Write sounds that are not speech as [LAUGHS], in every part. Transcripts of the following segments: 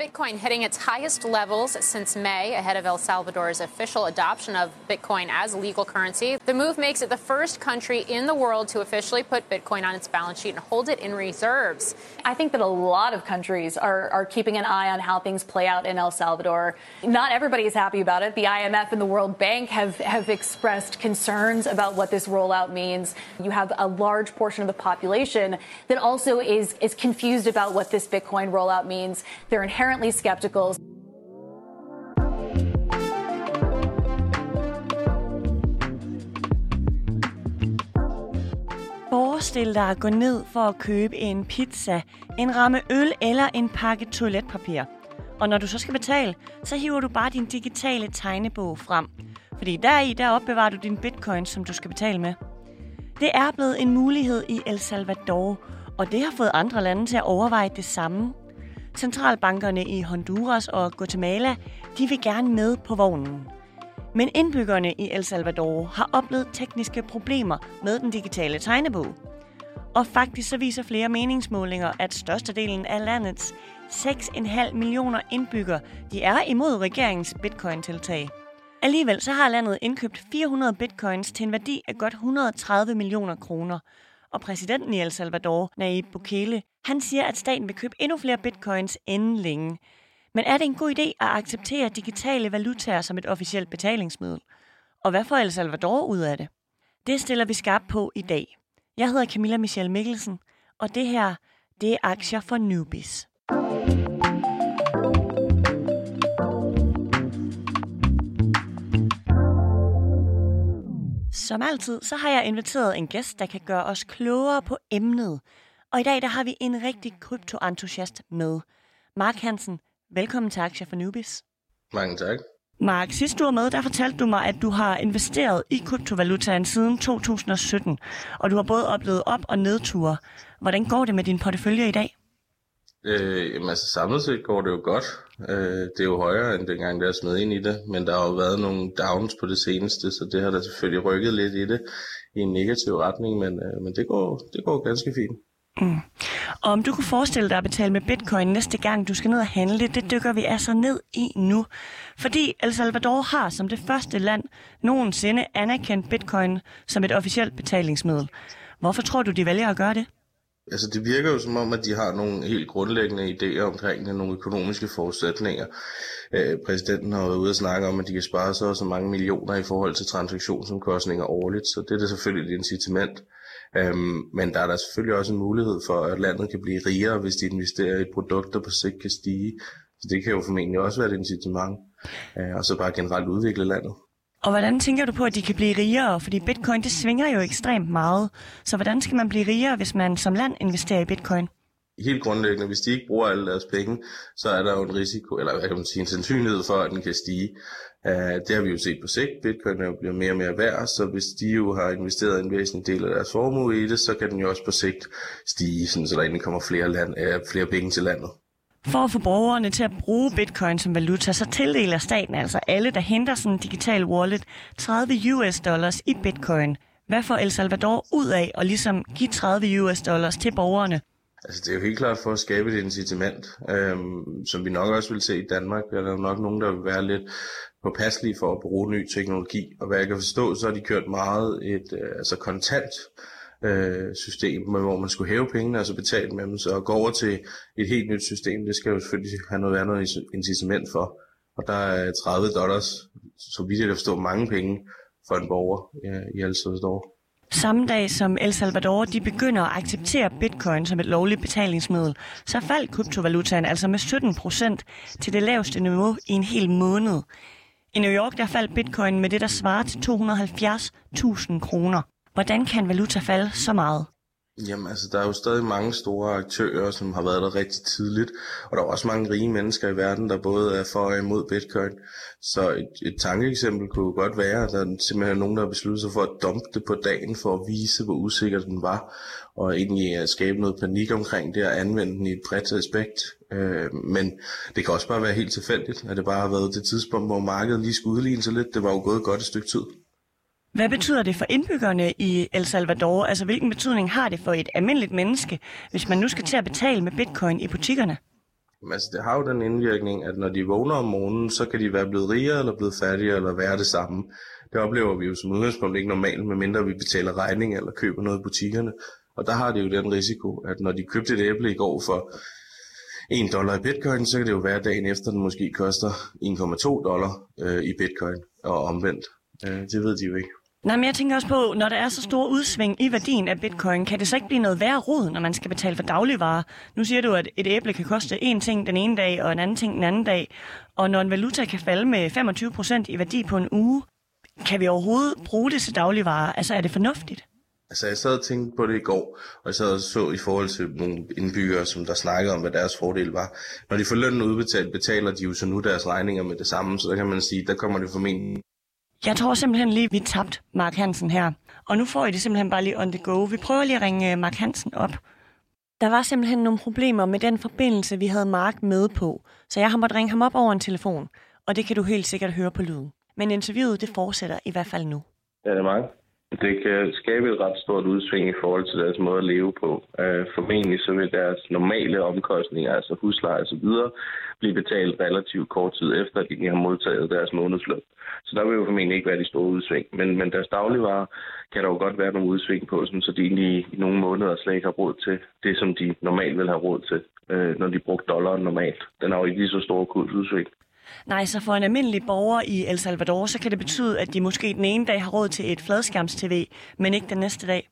Bitcoin hitting its highest levels since May ahead of El Salvador's official adoption of Bitcoin as legal currency. The move makes it the first country in the world to officially put Bitcoin on its balance sheet and hold it in reserves. I think that a lot of countries are, are keeping an eye on how things play out in El Salvador. Not everybody is happy about it. The IMF and the World Bank have, have expressed concerns about what this rollout means. You have a large portion of the population that also is, is confused about what this Bitcoin rollout means. They're inherently skeptical. Forestil dig at gå ned for at købe en pizza, en ramme øl eller en pakke toiletpapir. Og når du så skal betale, så hiver du bare din digitale tegnebog frem. Fordi deri, der opbevarer du din bitcoin, som du skal betale med. Det er blevet en mulighed i El Salvador, og det har fået andre lande til at overveje det samme. Centralbankerne i Honduras og Guatemala, de vil gerne med på vognen. Men indbyggerne i El Salvador har oplevet tekniske problemer med den digitale tegnebog. Og faktisk så viser flere meningsmålinger, at størstedelen af landets 6,5 millioner indbyggere, de er imod regeringens bitcoin-tiltag. Alligevel så har landet indkøbt 400 bitcoins til en værdi af godt 130 millioner kroner – og præsidenten i El Salvador, Nayib Bukele, han siger, at staten vil købe endnu flere bitcoins inden længe. Men er det en god idé at acceptere digitale valutaer som et officielt betalingsmiddel? Og hvad får El Salvador ud af det? Det stiller vi skarpt på i dag. Jeg hedder Camilla Michelle Mikkelsen, og det her, det er aktier for newbies. Som altid, så har jeg inviteret en gæst, der kan gøre os klogere på emnet. Og i dag der har vi en rigtig kryptoentusiast med. Mark Hansen, velkommen til Aktier for Newbies. Mange tak. Mark, sidst du var med, der fortalte du mig, at du har investeret i kryptovalutaen siden 2017, og du har både oplevet op- og nedture. Hvordan går det med din portefølje i dag? Øh, jamen altså samlet set går det jo godt. Øh, det er jo højere end dengang, der er smed ind i det, men der har jo været nogle downs på det seneste, så det har da selvfølgelig rykket lidt i det i en negativ retning, men, øh, men det, går, det går ganske fint. Mm. Og om du kunne forestille dig at betale med bitcoin næste gang, du skal ned og handle, det dykker vi altså ned i nu. Fordi El Salvador har som det første land nogensinde anerkendt bitcoin som et officielt betalingsmiddel. Hvorfor tror du, de vælger at gøre det? Altså det virker jo som om, at de har nogle helt grundlæggende idéer omkring nogle økonomiske forudsætninger. Øh, præsidenten har været ude og snakke om, at de kan spare så så mange millioner i forhold til transaktionsomkostninger årligt, så det er da selvfølgelig et incitament. Øhm, men der er der selvfølgelig også en mulighed for, at landet kan blive rigere, hvis de investerer i produkter på sigt kan stige. Så det kan jo formentlig også være et incitament. Øh, og så bare generelt udvikle landet. Og hvordan tænker du på, at de kan blive rigere? Fordi bitcoin, det svinger jo ekstremt meget. Så hvordan skal man blive rigere, hvis man som land investerer i bitcoin? Helt grundlæggende, hvis de ikke bruger alle deres penge, så er der jo en risiko, eller hvad kan man sige, en sandsynlighed for, at den kan stige. Uh, det har vi jo set på sigt. Bitcoin er jo bliver mere og mere værd, så hvis de jo har investeret en væsentlig del af deres formue i det, så kan den jo også på sigt stige, sådan, så der egentlig kommer flere, land, uh, flere penge til landet. For at få borgerne til at bruge bitcoin som valuta, så tildeler staten altså alle, der henter sådan en digital wallet, 30 US dollars i bitcoin. Hvad får El Salvador ud af at ligesom give 30 US dollars til borgerne? Altså det er jo helt klart for at skabe et incitament, øhm, som vi nok også vil se i Danmark. Der er nok nogen, der vil være lidt påpasselige for at bruge ny teknologi. Og hvad jeg kan forstå, så har de kørt meget et øh, altså kontant øh, system, hvor man skulle hæve pengene og så betale med dem. Så at gå over til et helt nyt system, det skal jo selvfølgelig have noget andet incitament for. Og der er 30 dollars, så vidt jeg kan forstå, mange penge for en borger ja, i El Salvador. Samme dag som El Salvador de begynder at acceptere bitcoin som et lovligt betalingsmiddel, så faldt kryptovalutaen altså med 17 procent til det laveste niveau i en hel måned. I New York der faldt bitcoin med det, der svarer til 270.000 kroner. Hvordan kan valuta falde så meget? Jamen altså, der er jo stadig mange store aktører, som har været der rigtig tidligt, og der er også mange rige mennesker i verden, der både er for og imod bitcoin. Så et, et tankeeksempel kunne jo godt være, at der simpelthen er nogen, der har besluttet sig for at dumpe det på dagen, for at vise, hvor usikker den var, og egentlig at skabe noget panik omkring det, og anvende den i et bredt aspekt. Øh, men det kan også bare være helt tilfældigt, at det bare har været det tidspunkt, hvor markedet lige skulle udligne sig lidt. Det var jo gået godt et stykke tid. Hvad betyder det for indbyggerne i El Salvador? Altså, hvilken betydning har det for et almindeligt menneske, hvis man nu skal til at betale med bitcoin i butikkerne? Altså, det har jo den indvirkning, at når de vågner om morgenen, så kan de være blevet rigere, eller blevet fattigere, eller være det samme. Det oplever vi jo som udgangspunkt ikke normalt, medmindre vi betaler regning eller køber noget i butikkerne. Og der har det jo den risiko, at når de købte et æble i går for 1 dollar i bitcoin, så kan det jo være dagen efter, den måske koster 1,2 dollar øh, i bitcoin og omvendt. Øh, det ved de jo ikke. Nej, men jeg tænker også på, når der er så store udsving i værdien af bitcoin, kan det så ikke blive noget værre rod, når man skal betale for dagligvarer? Nu siger du, at et æble kan koste én ting den ene dag, og en anden ting den anden dag. Og når en valuta kan falde med 25 procent i værdi på en uge, kan vi overhovedet bruge det til dagligvarer? Altså, er det fornuftigt? Altså, jeg sad og tænkte på det i går, og jeg sad og så i forhold til nogle indbyggere, som der snakkede om, hvad deres fordel var. Når de får lønnen udbetalt, betaler de jo så nu deres regninger med det samme, så der kan man sige, der kommer det formentlig jeg tror simpelthen lige, vi tabt Mark Hansen her. Og nu får I det simpelthen bare lige on the go. Vi prøver lige at ringe øh, Mark Hansen op. Der var simpelthen nogle problemer med den forbindelse, vi havde Mark med på. Så jeg har måttet ringe ham op over en telefon. Og det kan du helt sikkert høre på lyden. Men interviewet, det fortsætter i hvert fald nu. Ja, det er Mark. Det kan skabe et ret stort udsving i forhold til deres måde at leve på. Uh, formentlig så vil deres normale omkostninger, altså husleje osv., blive betalt relativt kort tid efter, at de har modtaget deres månedsløn. Så der vil jo formentlig ikke være de store udsving. Men, men deres dagligvarer kan der jo godt være nogle udsving på, sådan, så de egentlig i nogle måneder slet ikke har råd til det, som de normalt vil have råd til, øh, når de brugte dollaren normalt. Den har jo ikke lige så store kursudsving. Nej, så for en almindelig borger i El Salvador, så kan det betyde, at de måske den ene dag har råd til et fladskærms-tv, men ikke den næste dag.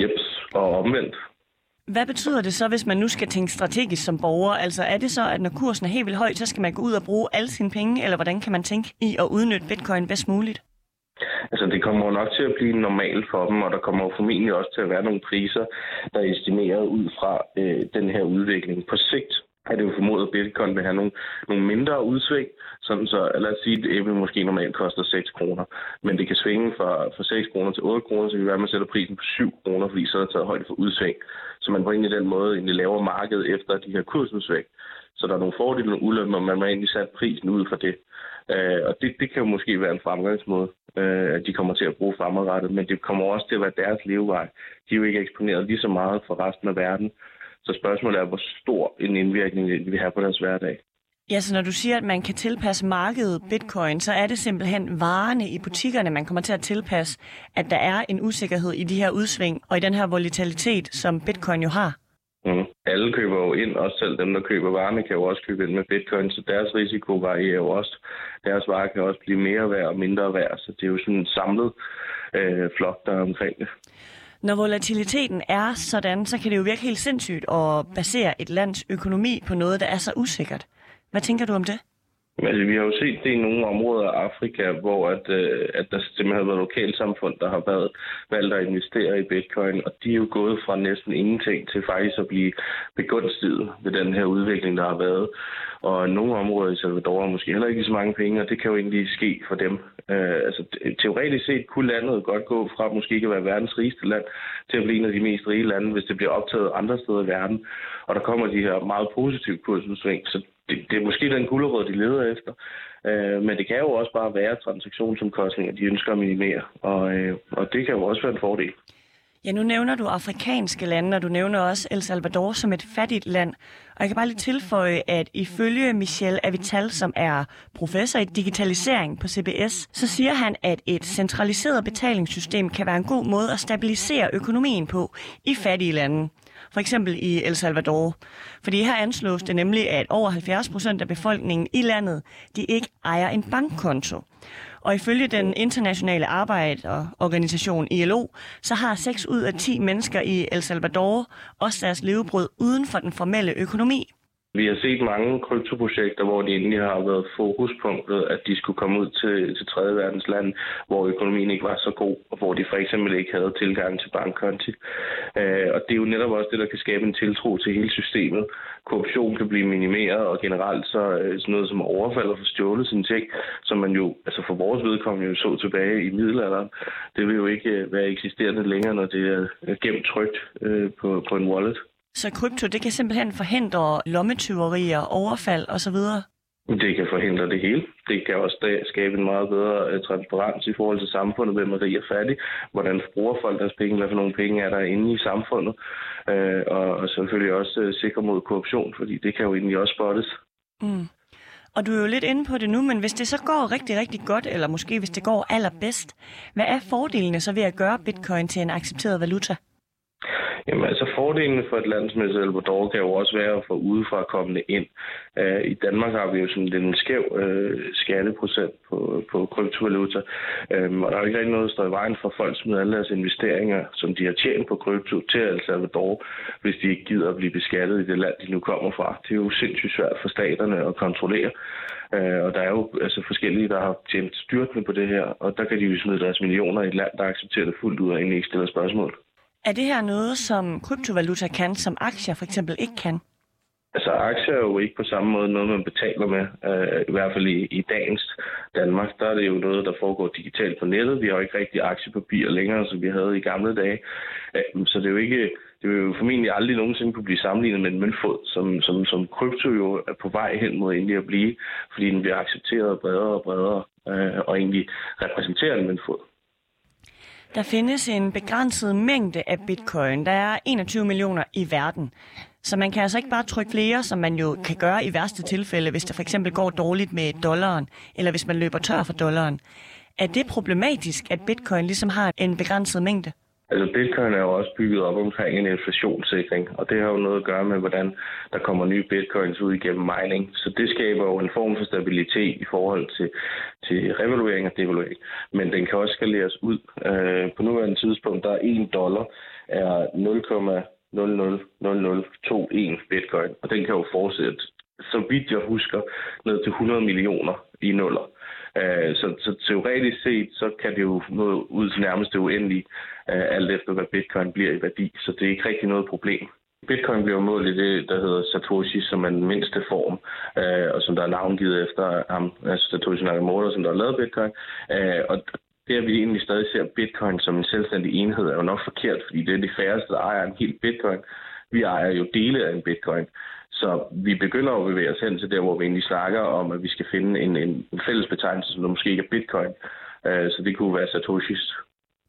Jeps, og omvendt. Hvad betyder det så, hvis man nu skal tænke strategisk som borger? Altså er det så, at når kursen er helt vildt høj, så skal man gå ud og bruge alle sine penge, eller hvordan kan man tænke i at udnytte bitcoin bedst muligt? Altså det kommer jo nok til at blive normalt for dem, og der kommer jo formentlig også til at være nogle priser, der er estimeret ud fra øh, den her udvikling på sigt er det jo formodet, at bitcoin vil have nogle, nogle mindre udsving, sådan så, lad os sige, at æble måske normalt koster 6 kroner, men det kan svinge fra, fra 6 kroner til 8 kroner, så kan det være, at man sætter prisen på 7 kroner, fordi så er der taget højde for udsving. Så man på egentlig den måde egentlig laver markedet efter de her kursudsving. Så der er nogle fordele og ulemper, men man har egentlig sat prisen ud fra det. Øh, og det, det kan jo måske være en fremgangsmåde, øh, at de kommer til at bruge fremadrettet, men det kommer også til at være deres levevej. De er jo ikke eksponeret lige så meget for resten af verden, så spørgsmålet er, hvor stor en indvirkning vi har på deres hverdag. Ja, så når du siger, at man kan tilpasse markedet bitcoin, så er det simpelthen varerne i butikkerne, man kommer til at tilpasse, at der er en usikkerhed i de her udsving og i den her volatilitet, som bitcoin jo har. Mm. Alle køber jo ind, også selv dem, der køber varerne, kan jo også købe ind med bitcoin, så deres risiko varierer jo også. Deres varer kan også blive mere værd og mindre værd, så det er jo sådan en samlet øh, flok, der er omkring det. Når volatiliteten er sådan, så kan det jo virke helt sindssygt at basere et lands økonomi på noget, der er så usikkert. Hvad tænker du om det? Altså, vi har jo set det i nogle områder af Afrika, hvor at, øh, at der simpelthen har været lokalsamfund, der har været valgt at investere i bitcoin, og de er jo gået fra næsten ingenting til faktisk at blive begunstiget ved den her udvikling, der har været. Og nogle områder i Salvador har måske heller ikke så mange penge, og det kan jo egentlig ske for dem. Øh, altså, teoretisk set kunne landet godt gå fra måske ikke at være verdens rigeste land til at blive en af de mest rige lande, hvis det bliver optaget andre steder i verden. Og der kommer de her meget positive kursudsving, så det, det er måske den gulderød, de leder efter. Øh, men det kan jo også bare være transaktionsomkostninger, de ønsker at minimere, og, øh, og det kan jo også være en fordel. Ja, nu nævner du afrikanske lande, og du nævner også El Salvador som et fattigt land. Og jeg kan bare lige tilføje, at ifølge Michel Avital, som er professor i digitalisering på CBS, så siger han, at et centraliseret betalingssystem kan være en god måde at stabilisere økonomien på i fattige lande for eksempel i El Salvador. Fordi her anslås det nemlig, at over 70 procent af befolkningen i landet, de ikke ejer en bankkonto. Og ifølge den internationale arbejderorganisation ILO, så har 6 ud af 10 mennesker i El Salvador også deres levebrød uden for den formelle økonomi. Vi har set mange kryptoprojekter, hvor det egentlig har været fokuspunktet, at de skulle komme ud til, til tredje verdens land, hvor økonomien ikke var så god, og hvor de for eksempel ikke havde tilgang til bankkonti. Øh, og det er jo netop også det, der kan skabe en tiltro til hele systemet. Korruption kan blive minimeret, og generelt så øh, sådan noget som overfald og forstjålet sin ting, som man jo, altså for vores vedkommende jo så tilbage i middelalderen, det vil jo ikke øh, være eksisterende længere, når det er øh, gemt trygt øh, på, på en wallet. Så krypto, det kan simpelthen forhindre lommetyverier, overfald osv.? Det kan forhindre det hele. Det kan også skabe en meget bedre øh, transparens i forhold til samfundet, hvem er rig og fattig, hvordan bruger folk deres penge, hvad for nogle penge er der inde i samfundet, øh, og selvfølgelig også øh, sikre mod korruption, fordi det kan jo egentlig også spottes. Mm. Og du er jo lidt inde på det nu, men hvis det så går rigtig, rigtig godt, eller måske hvis det går allerbedst, hvad er fordelene så ved at gøre bitcoin til en accepteret valuta? Jamen altså fordelen for et land som El Salvador kan jo også være at få udefra kommende ind. Uh, I Danmark har vi jo sådan en skæv øh, skatteprocent på, på kryptovaluta, um, og der er jo ikke rigtig noget, der står i vejen for folk smider alle deres investeringer, som de har tjent på krypto til El Salvador, hvis de ikke gider at blive beskattet i det land, de nu kommer fra. Det er jo sindssygt svært for staterne at kontrollere. Uh, og der er jo altså forskellige, der har tjent styrtende på det her, og der kan de jo smide deres millioner i et land, der accepterer det fuldt ud og egentlig ikke stiller spørgsmål. Er det her noget, som kryptovaluta kan, som aktier for eksempel ikke kan? Altså aktier er jo ikke på samme måde noget, man betaler med. Uh, I hvert fald i, i dagens Danmark, der er det jo noget, der foregår digitalt på nettet. Vi har jo ikke rigtig aktiepapirer længere, som vi havde i gamle dage. Uh, så det er jo ikke, det vil jo formentlig aldrig nogensinde kunne blive sammenlignet med en møntfod, som, som, som krypto jo er på vej hen mod egentlig at blive, fordi den bliver accepteret bredere og bredere øh, og egentlig repræsenterer en møntfod. Der findes en begrænset mængde af bitcoin. Der er 21 millioner i verden. Så man kan altså ikke bare trykke flere, som man jo kan gøre i værste tilfælde, hvis det for eksempel går dårligt med dollaren, eller hvis man løber tør for dollaren. Er det problematisk, at bitcoin ligesom har en begrænset mængde? Altså bitcoin er jo også bygget op omkring en inflationssikring, og det har jo noget at gøre med, hvordan der kommer nye bitcoins ud igennem mining. Så det skaber jo en form for stabilitet i forhold til, til revaluering og devaluering. Men den kan også skaleres ud. Øh, på nuværende tidspunkt, der er 1 dollar er 0,000021 bitcoin, og den kan jo fortsætte, så vidt jeg husker, ned til 100 millioner i nuller. Øh, så, så teoretisk set, så kan det jo nå ud til nærmest uendelige, øh, alt efter hvad bitcoin bliver i værdi. Så det er ikke rigtig noget problem. Bitcoin bliver målt i det, der hedder Satoshi, som er den mindste form, øh, og som der er navngivet efter ham, altså Satoshi Nakamoto, som der har lavet Bitcoin. Øh, og det, at vi egentlig stadig ser Bitcoin som en selvstændig enhed, er jo nok forkert, fordi det er de færreste, der ejer en helt Bitcoin. Vi ejer jo dele af en Bitcoin. Så vi begynder at bevæge os hen til der, hvor vi egentlig snakker om, at vi skal finde en, en, fælles betegnelse, som måske ikke er bitcoin. Uh, så det kunne være Satoshis.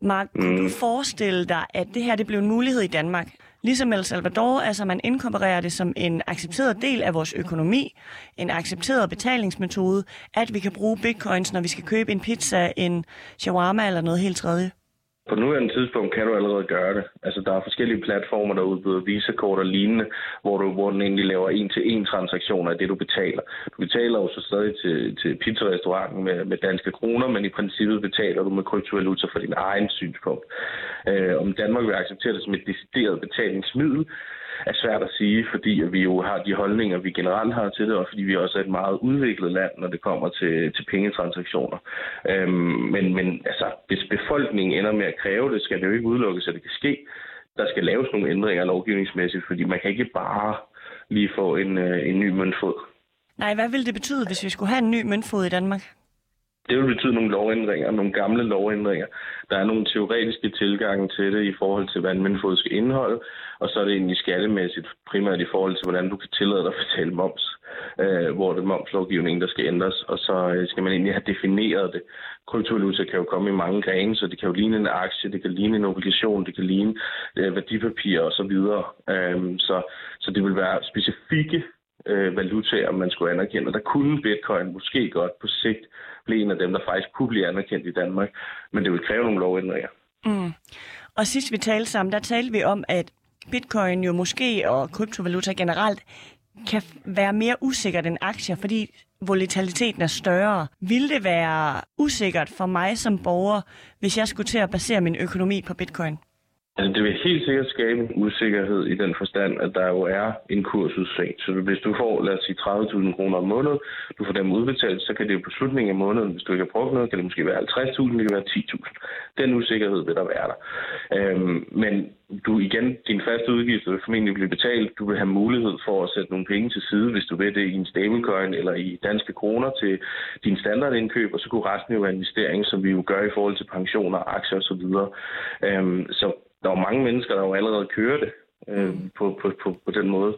Mark, kunne mm. du forestille dig, at det her det blev en mulighed i Danmark? Ligesom El Salvador, altså man inkorporerer det som en accepteret del af vores økonomi, en accepteret betalingsmetode, at vi kan bruge bitcoins, når vi skal købe en pizza, en shawarma eller noget helt tredje. På nuværende tidspunkt kan du allerede gøre det. Altså, der er forskellige platformer, der udbyder visakort og lignende, hvor du hvor den egentlig laver en-til-en transaktioner af det, du betaler. Du betaler jo så stadig til, til pizzarestauranten med, med danske kroner, men i princippet betaler du med kryptovaluta for din egen synspunkt. Øh, om Danmark vil acceptere det som et decideret betalingsmiddel, er svært at sige, fordi vi jo har de holdninger, vi generelt har til det, og fordi vi også er et meget udviklet land, når det kommer til, til pengetransaktioner. Øhm, men, men altså, hvis befolkningen ender med at kræve det, skal det jo ikke udelukkes, at det kan ske. Der skal laves nogle ændringer lovgivningsmæssigt, fordi man kan ikke bare lige få en, øh, en ny møntfod. Nej, hvad ville det betyde, hvis vi skulle have en ny møntfod i Danmark? Det vil betyde nogle lovændringer, nogle gamle lovændringer. Der er nogle teoretiske tilgange til det i forhold til, hvad en møntfod skal indeholde, og så er det egentlig skattemæssigt primært i forhold til, hvordan du kan tillade dig at betale moms, øh, hvor det er momslovgivningen, der skal ændres, og så øh, skal man egentlig have defineret det. Kryptovaluta kan jo komme i mange grene, så det kan jo ligne en aktie, det kan ligne en obligation, det kan ligne øh, værdipapirer osv. Øh, så, så det vil være specifikke øh, valutaer, man skulle anerkende. Og der kunne bitcoin måske godt på sigt blive en af dem, der faktisk kunne blive anerkendt i Danmark, men det vil kræve nogle lovændringer. Mm. Og sidst vi talte sammen, der talte vi om, at bitcoin jo måske og kryptovaluta generelt kan være mere usikkert end aktier, fordi volatiliteten er større. Vil det være usikkert for mig som borger, hvis jeg skulle til at basere min økonomi på bitcoin? Altså, det vil helt sikkert skabe usikkerhed i den forstand, at der jo er en kursudsving. Så hvis du får, lad os sige, 30.000 kroner om måneden, du får dem udbetalt, så kan det jo på slutningen af måneden, hvis du ikke har brugt noget, kan det måske være 50.000, det kan være 10.000. Den usikkerhed vil der være der. Øhm, men du igen, din faste udgifter vil formentlig blive betalt. Du vil have mulighed for at sætte nogle penge til side, hvis du vil det i en stablecoin eller i danske kroner til din standardindkøb, og så kunne resten jo være investering, som vi jo gør i forhold til pensioner, aktier osv. Øhm, så der er mange mennesker, der jo allerede kører det øh, mm. på, på, på, på den måde.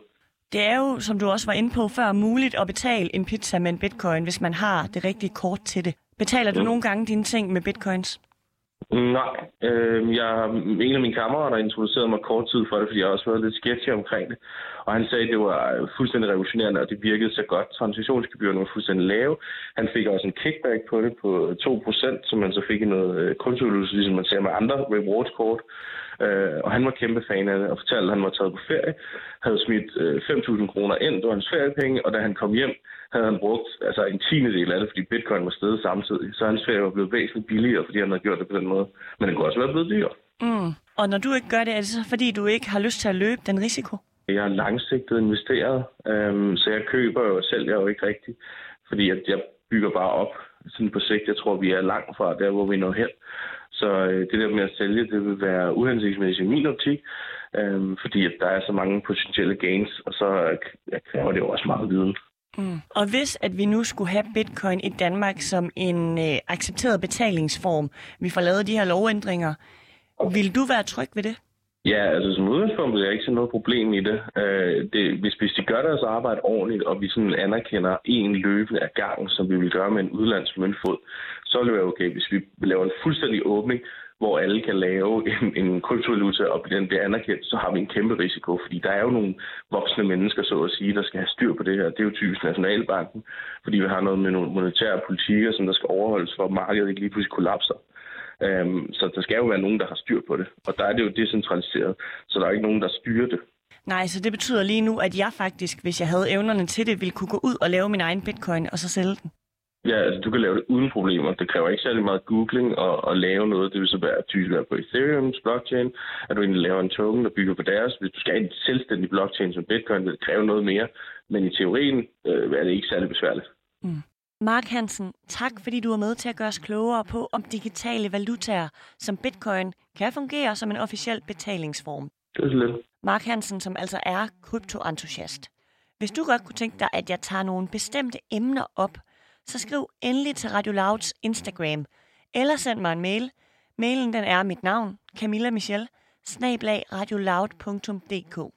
Det er jo, som du også var inde på før, muligt at betale en pizza med en bitcoin, hvis man har det rigtige kort til det. Betaler du mm. nogle gange dine ting med bitcoins? Nej, øh, jeg, en af mine kammerater introducerede mig kort tid for det, fordi jeg også været lidt sketchy omkring det. Og han sagde, at det var fuldstændig revolutionerende, og det virkede så godt. Transaktionsgebyrerne var fuldstændig lave. Han fik også en kickback på det på 2%, som man så fik i noget øh, kunstudløse, ligesom man ser med andre rewards-kort. Øh, og han var kæmpe fan af det, og fortalte, at han var taget på ferie, havde smidt øh, 5.000 kroner ind, det var hans feriepenge, og da han kom hjem, havde han brugt altså en tiende del af det, fordi bitcoin var stedet samtidig. Så hans ferie var blevet væsentligt billigere, fordi han havde gjort det på den måde. Men det kunne også være blevet dyrere. Mm. Og når du ikke gør det, er det så fordi, du ikke har lyst til at løbe den risiko? Jeg har langsigtet investeret, øhm, så jeg køber jo og sælger jo ikke rigtigt, fordi at jeg bygger bare op sådan på sigt. Jeg tror, vi er langt fra der, hvor vi når hen. Så øh, det der med at sælge, det vil være uhensigtsmæssigt i min optik, øh, fordi at der er så mange potentielle gains, og så øh, kræver det jo også meget viden. Mm. Og hvis at vi nu skulle have bitcoin i Danmark som en øh, accepteret betalingsform, vi får lavet de her lovændringer, vil du være tryg ved det? Ja, altså som udgangspunkt er jeg ikke sådan noget problem i det. Øh, det hvis, hvis de gør deres arbejde ordentligt, og vi sådan anerkender en løbende af gangen, som vi vil gøre med en udenlandsk møntfod, så vil det være okay. Hvis vi laver en fuldstændig åbning, hvor alle kan lave [LAUGHS] en, en kryptovaluta, og den bliver anerkendt, så har vi en kæmpe risiko, fordi der er jo nogle voksne mennesker, så at sige, der skal have styr på det her. Det er jo typisk Nationalbanken, fordi vi har noget med nogle monetære politikker, som der skal overholdes, for markedet ikke lige pludselig kollapser. Um, så der skal jo være nogen, der har styr på det. Og der er det jo decentraliseret, så der er ikke nogen, der styrer det. Nej, så det betyder lige nu, at jeg faktisk, hvis jeg havde evnerne til det, ville kunne gå ud og lave min egen bitcoin og så sælge den. Ja, altså du kan lave det uden problemer. Det kræver ikke særlig meget googling og, og lave noget. Det vil så være typisk være på Ethereum's blockchain, at du egentlig laver en token, der bygger på deres. Hvis du skal have en selvstændig blockchain som Bitcoin, vil det kræve noget mere. Men i teorien øh, er det ikke særlig besværligt. Mm. Mark Hansen, tak fordi du er med til at gøre os klogere på, om digitale valutaer som bitcoin kan fungere som en officiel betalingsform. Det er så lidt. Mark Hansen, som altså er kryptoentusiast. Hvis du godt kunne tænke dig, at jeg tager nogle bestemte emner op, så skriv endelig til Radio Louds Instagram, eller send mig en mail. Mailen den er mit navn, Camilla Michel, snablag radioloud.dk.